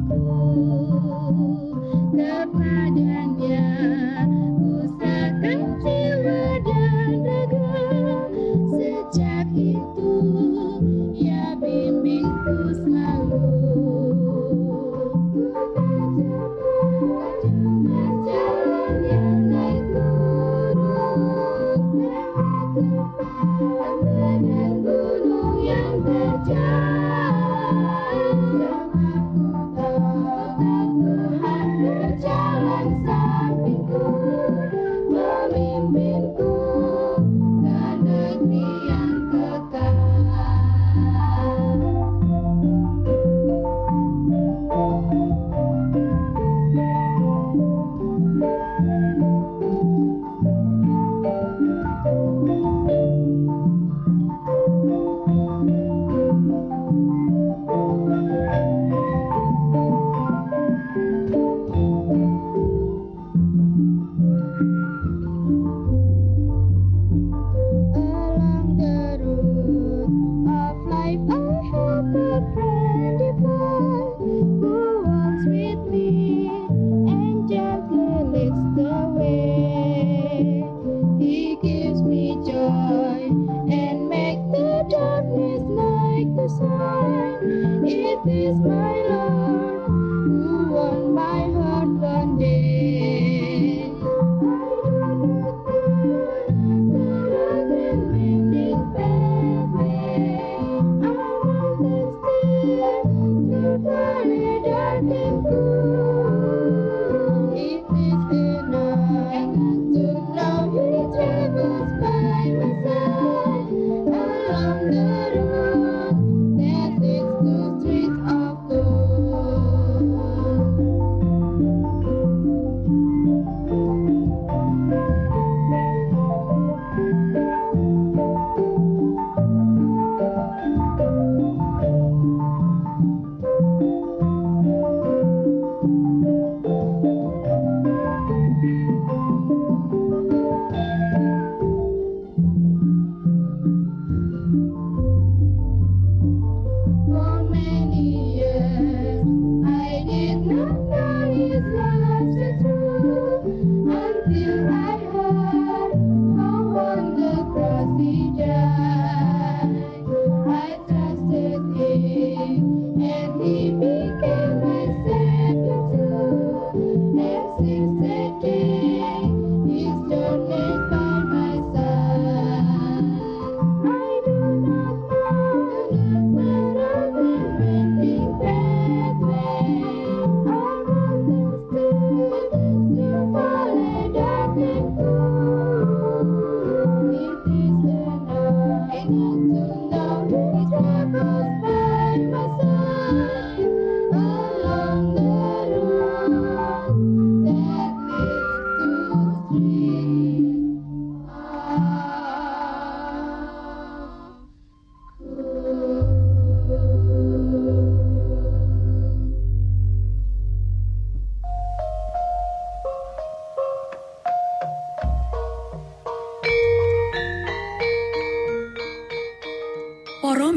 Ooh.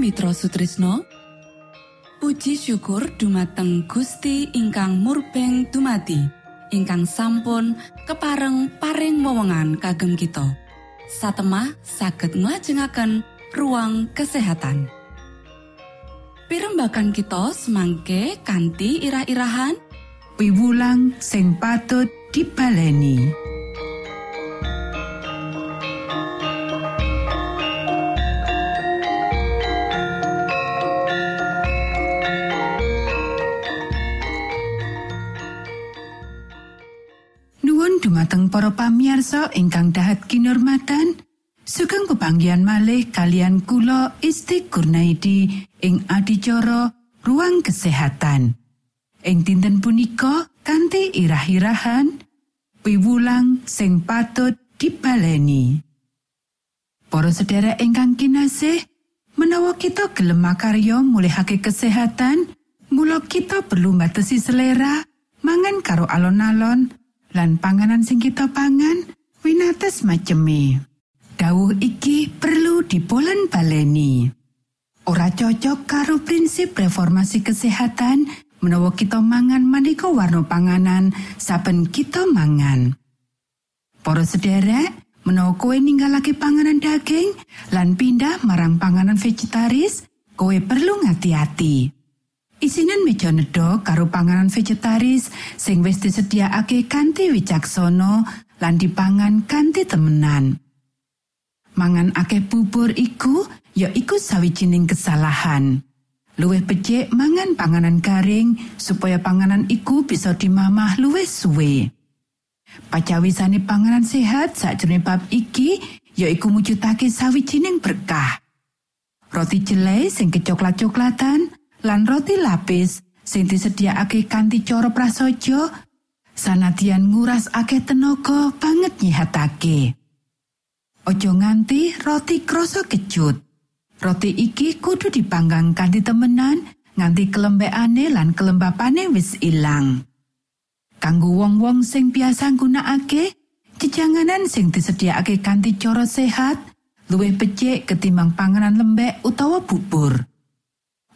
Mitra Sutrisno Puji syukur dumateng Gusti ingkang murbeng dumati ingkang sampun kepareng paring wewenngan kagem kita. Satemah saged nglajengaken ruang kesehatan. Pirembakan kita semangke kanthi irah-irahan. Piwulang sing patut dibaleni. Dumateng para pamiarsa ingkang dahat kinormatan. Sugeng pepanggian malih kalian kula Isti Kurnaidi ing adicara ruang kesehatan. Ing dinten punika kanthi irah-irahan piwulang sing patut dibaleni. Para sedherek ingkang kinasih menawa kita gelem makarya mulihake kesehatan mula kita perlu batasi selera mangan karo alon-alon lan panganan sing kita pangan winates maceme. Dawuh iki perlu dipolen baleni. Ora cocok karo prinsip reformasi kesehatan menawa kita mangan maneka warna panganan saben kita mangan. Para sederek, menawa kowe ninggalake panganan daging lan pindah marang panganan vegetaris, kowe perlu ngati-hati. Isinan meja nedha karo panganan vegetaris sing wis disediakake kanthi wicaksana lan dipangan kanthi temenan. Mangan akeh bubur iku ya iku sawijining kesalahan. Luwih becik mangan panganan garing supaya panganan iku bisa dimamah luwih suwe. Pacawisane panganan sehat sakjroning bab iki ya iku mujudake sawijining berkah. Roti jelai sing kecoklat-coklatan, lan roti lapis sing disediakake kanthi cara prasaja sanadyan nguras akeh tenaga banget nyihatake. Ojo nganti roti krasa kecut. Roti iki kudu dipanggang kanthi temenan nganti kelembekane lan kelembapane wis ilang. Kanggo wong-wong sing biasa nggunakake jejanganan sing disediakake kanthi cara sehat luwih becik ketimbang panganan lembek utawa bubur.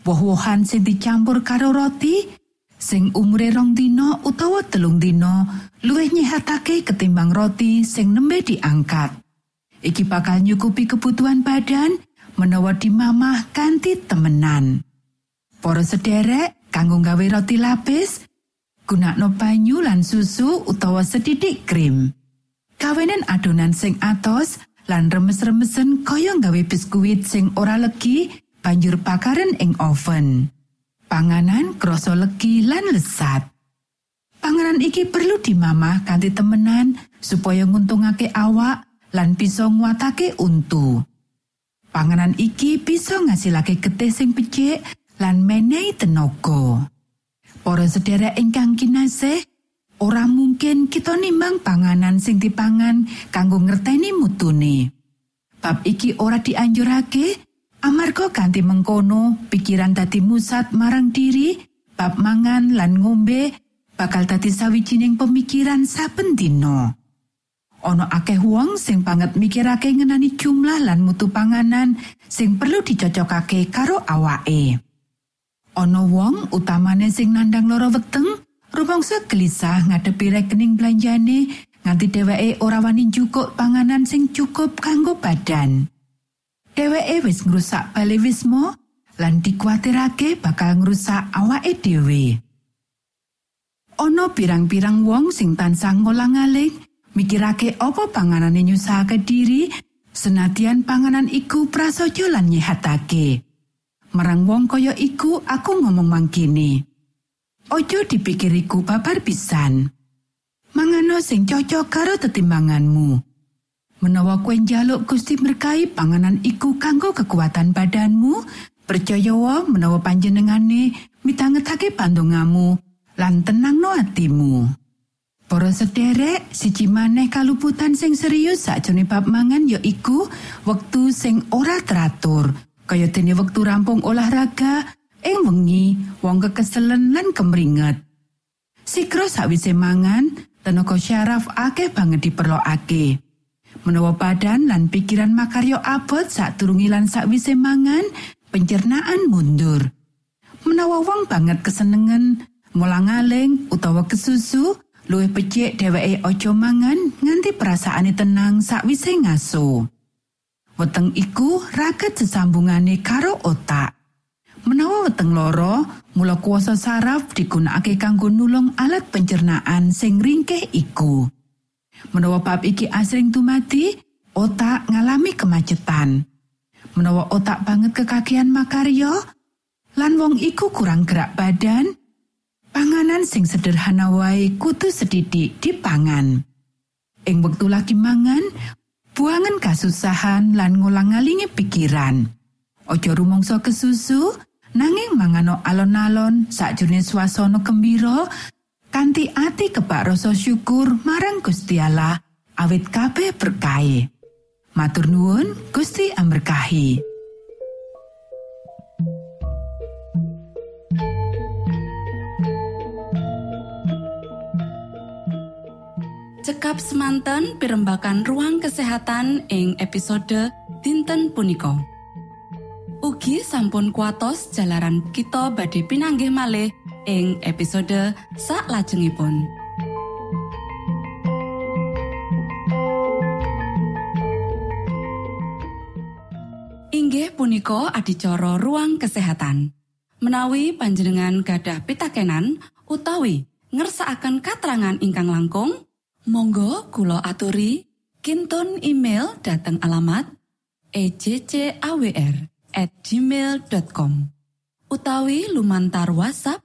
Woh-wohan sing dicampur karo roti sing umure rong dina utawa telung dina luwih nyihatake ketimbang roti sing nembe diangkat iki bakal nyukupi kebutuhan badan menawa dimamah kanthi temenan Para sederek kanggo gawe roti lapis, gunakno banyu lan susu utawa sedidik krim. Kawenen adonan sing atos lan remes-remesen kaya gawe biskuit sing ora legi banjur bakaren ing oven. Panganan krasa legi lan lesat. Panganan iki perlu dimamah kanthi temenan supaya nguntungake awak lan bisa nguatake untu. Panganan iki bisa ngasilake getih sing becik lan menehi tenaga. Para sedherek ingkang kinasih, ora mungkin kita nimbang panganan sing dipangan kanggo ngerteni mutune. Bab iki ora dianjurake amarga ganti mengkono pikiran dadi musat marang diri, bab mangan lan ngombe bakal dadi sawijining pemikiran saben dina. Ana akeh wong sing banget mikirake ngenani jumlah lan mutu panganan sing perlu dicocokake karo awake. Ana wong utamane sing nandang loro weteng, rumangsa gelisah ngadepi rekening belanjane nganti dheweke ora wani njukuk panganan sing cukup kanggo badan. Dheweke wis ngrusak balewismo lan dikuatirake bakal ngrusak awake dhewe. Ana pirang-pirang wong sing tansah ngolang-aling mikirake apa panganane nyusahake diri senadyan panganan iku prasaja lan nyehatake. marang wong kaya iku aku ngomong mangkene. Ojo dipikiriku babar pisan. Mangano sing cocok karo tetimbanganmu. Menawa kue njaluk Gusti berkahi panganan iku kanggo kekuatan badanmu, percaya wa menawa panjenengane mitangetake pandongamu lan tenang no atimu. Para sederek, siji maneh kaluputan sing serius sakjane bab mangan ya iku wektu sing ora teratur. kaya dene wektu rampung olahraga ing wengi wong kekeselen lan kemringet sikro sawise mangan tenaga syaraf akeh banget diperlokake menawa badan lan pikiran makaryo abot sak turungi lan sakwise mangan pencernaan mundur menawa wong banget kesenengan mulang-aling utawa kesusu luwih becik dheweke aja mangan nganti perasaane tenang sakwise ngaso. weteng iku raket sesambungane karo otak. Menawa weteng loro, mula kuasa saraf digunakake kanggo nulung alat pencernaan sing ringkeh iku. Menawa bab iki asring tumati, otak ngalami kemacetan. Menawa otak banget kekakian makaryo, lan wong iku kurang gerak badan, panganan sing sederhana wae kudu sedidik dipangan. Ing wektu lagi mangan, buangan kasusahan lan ngulang-alingi pikiran. Ojo rumangsa kesusu, nanging mangano alon-alon sakjroning swasana gembira kanthi ati kebak rasa syukur marang Gusti Allah awit kabeh berkahi. Matur nuwun, Gusti amberkahi. cekap semanten pimbakan ruang kesehatan ing episode dinten punika Ugi sampun kuatos jalaran kita badhe pinanggih malih ing episode sak lajengipun inggih punika adicara ruang kesehatan. Menawi panjenengan gadah pitakenan utawi ngersaakan katerangan ingkang langkung Monggo Kulo aturi Kinton email dateng alamat ejcawr@ gmail.com utawi lumantar WhatsApp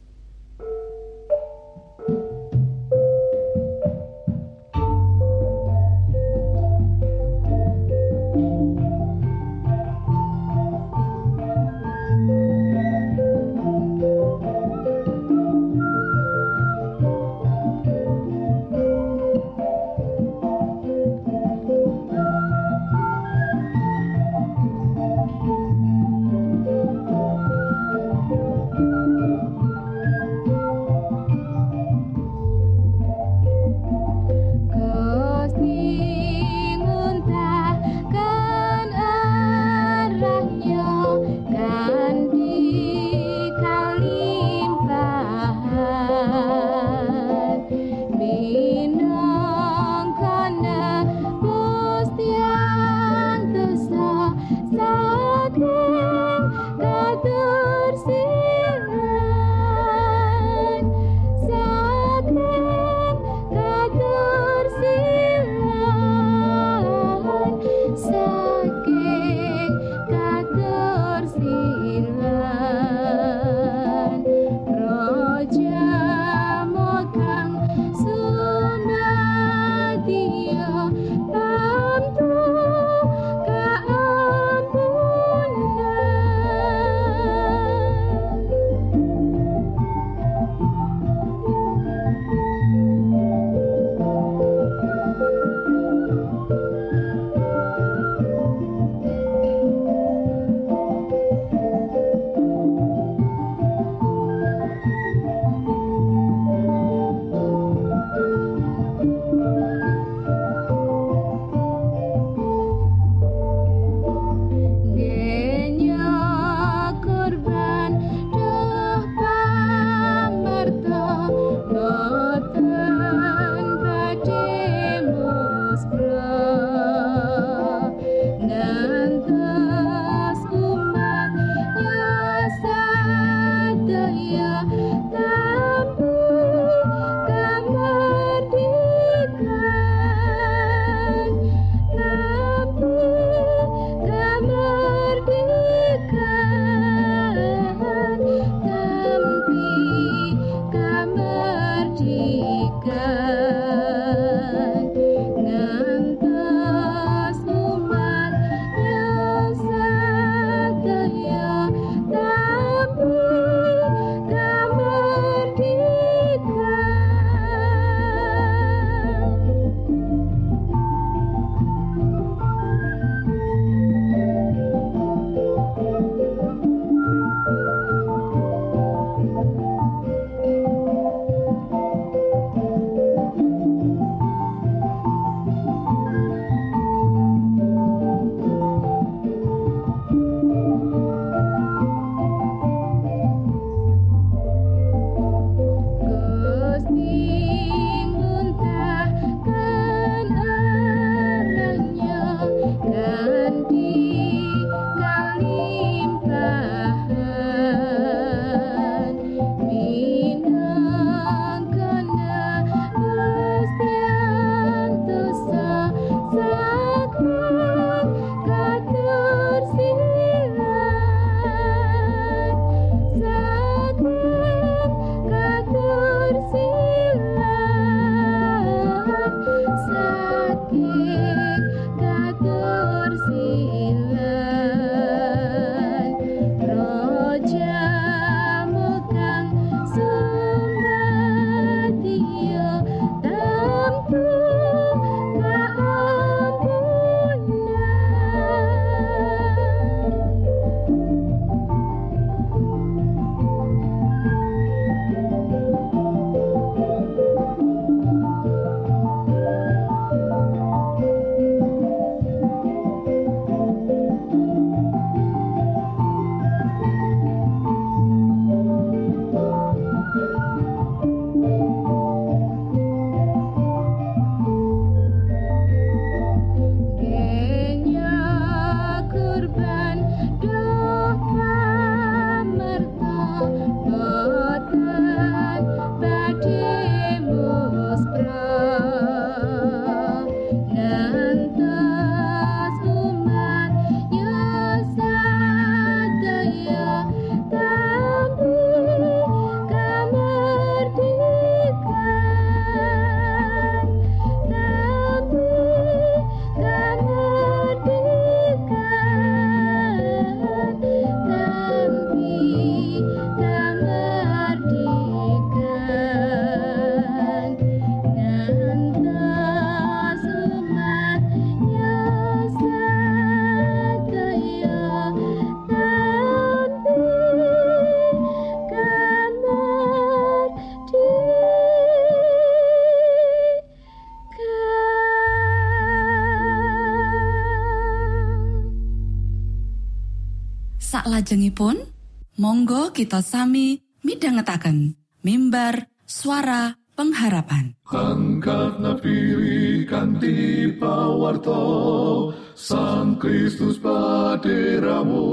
Salajengipun Monggo kita sami midhangetaken mimbar suara pengharapan. Angkat nafiri kanti pawarto Sang Kristus paderamu.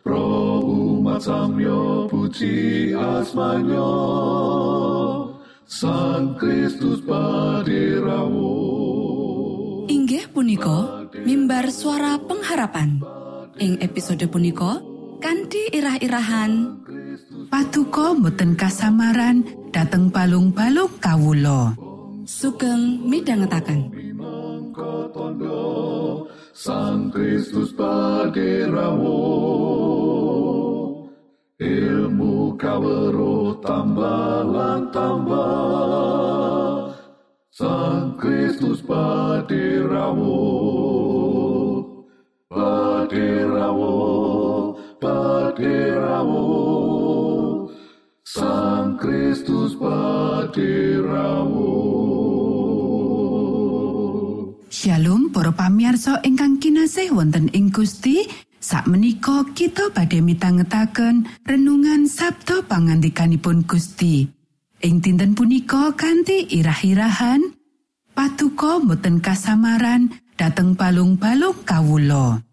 Pro umat samyo puji asmanyo Sang Kristus paderamu. Inggih punika mimbar suara pengharapan ing episode punika kanthi irah-irahan. Patuko boten kasamaran dateng balung-balung kawulo. sugeng midhangetaken. Tondo Sang Kristus paderamu ilmu kawero tambah tambah Sang Kristus paderamu Pakirawo, Pakirawo, Sang Kristus Pakirawo. Shalom para pamiarsa ingkang kinasih wonten ing Gusti Sakmenika kita badhe mitangetaken renungan Sabtu pangandikanipun Gusti ing dinten punika kanthi irah-irahan Patuko mboten kasamaran dateng balung-balung kawulo.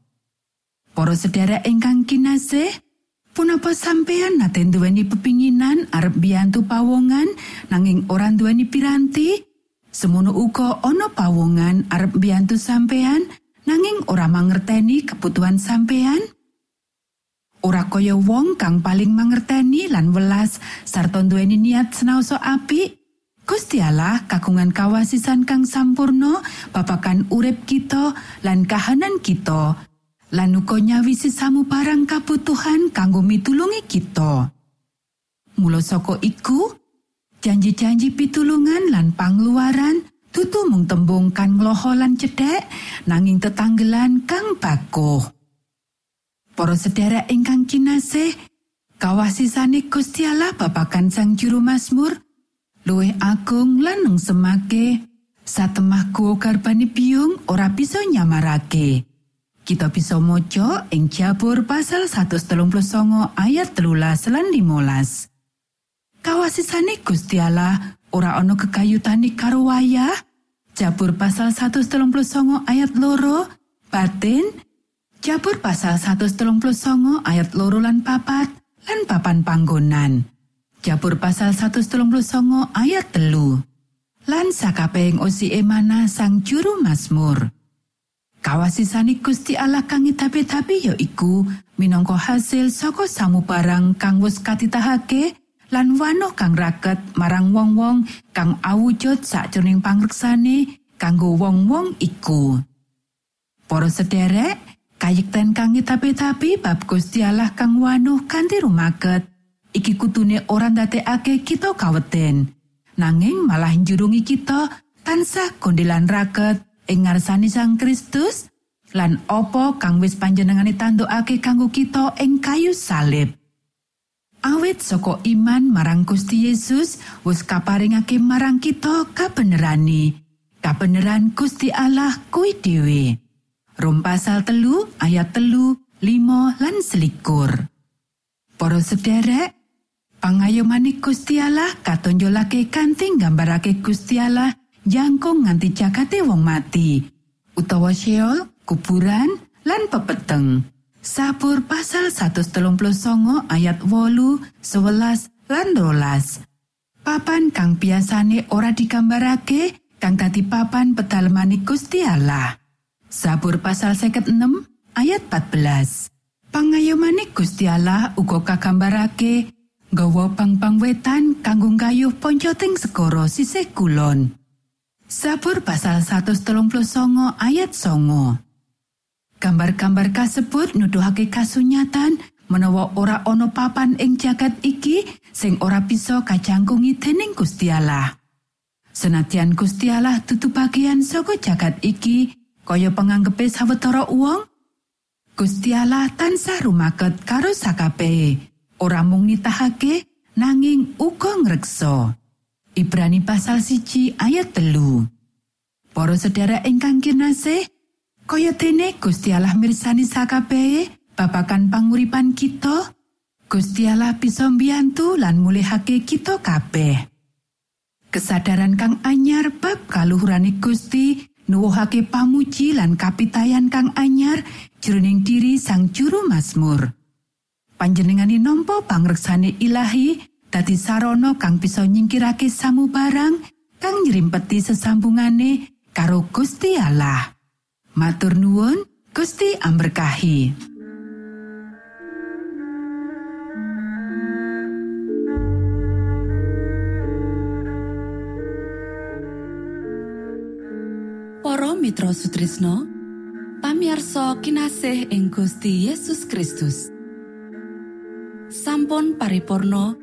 Para sedherek ingkang kinasih, punapa sampeyan nate duweni pepinginan arep biyantu pawongan nanging ora duweni piranti? Semono uga ana pawongan arep biyantu sampeyan nanging ora mangerteni kebutuhan sampeyan? Ora kaya wong kang paling mangerteni lan welas sarta duweni niat senaosa apik? Gusti Allah kagungan kawasisan kang sampurno babakan urip kita lan kahanan kita lan uga nyawisi samu barang kabutuhan kanggo mitulungi kita. Mula saka iku, janji-janji pitulungan lan pangluaran tutu mung tembung kan ngloho lan cedhek nanging tetanggelan kang bakuh. Para sedherek ingkang kinasih, kawasisane Gusti Allah babakan Sang Juru Mazmur luwih agung lan semake satemahku garbani biung ora bisa nyamarake. Kita bisa mojo ing Jabur pasal 139 ayat telulas lan 15. Kawasisane Gusti Allah ora ana kekayutani karo wayah. Jabur pasal 139 ayat loro batin Jabur pasal 139 ayat loro lan papat lan papan panggonan. Jabur pasal 139 ayat telu. Lan sakabehing osi emana sang juru Mazmur. Kawasisane Gusti Allah kang tapi-tapi ya iku minangka hasil saka samubarang kang wis katitahake lan wano kang raket marang wong-wong kang awujud sakjroning pangreksane kanggo wong-wong iku. Para sederek, kayekten kang tapi-tapi bab Gusti Allah kang wano kanthi rumaket iki kutune ora ndadekake kita kaweten nanging malah njurungi kita tansah gondelan raket ing ngarsani Sang Kristus lan opo kang wis panjenengane tandukake kanggo kita ing kayu salib. Awit saka iman marang Gusti Yesus wis kaparingake marang kita kabenerani. Kabeneran Gusti Allah kuwi dhewe. Rom pasal telu ayat telu, limo lan selikur. Para sederek, pangayomane Gusti Allah katonjolake kanthi nggambarake Gusti Allah jangkung nganti jakate wong mati. Utawa Sheol kuburan lan pepeteng. Sabur pasal 139 ayat wolu 11 lan rolas. Papan kang biasane ora digambarake kang dadi papan pedalemani Gusti Allah. Sabur pasal 56 ayat 14 Pangayomane Gusti Allah uga kagambarake nggawa pang-pang wetan kanggo kayuh poncoting segara sisih kulon. Sabur pasal 139 ayat songo. Gambar-gambar kasebut nuduhake kasunyatan menawa ora ana papan ing jagat iki sing ora bisa kacangkungi dening Gusti Allah. Senadyan Gusti Allah tutu bagian saka jagat iki kaya penganggepe sawetara uwong, Gusti Allah tansah rumaket karo sakabehe, ora mung nitahake nanging uga ngreksa. Ibrani pasal siji ayat telu. Para sedherek ingkang kinasih, kaya dene Gusti mirsani sakabehe babakan panguripan kita, Gusti Allah bisa mbiyantu lan mulihake kita kabeh. Kesadaran kang anyar bab kaluhurane Gusti nuwuhake pamuji lan kapitayan kang anyar jroning diri sang juru Mazmur. Panjenengane nampa pangreksane ilahi dadi sarana kang bisa nyingkirake samu barang kang nyrimpeti sesambungane karo Gusti Allah. Matur nuwun, Gusti amberkahi. Para Mitra Sutrisno pamiarsa kinasih ing Gusti Yesus Kristus sampun paripurno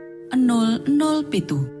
007.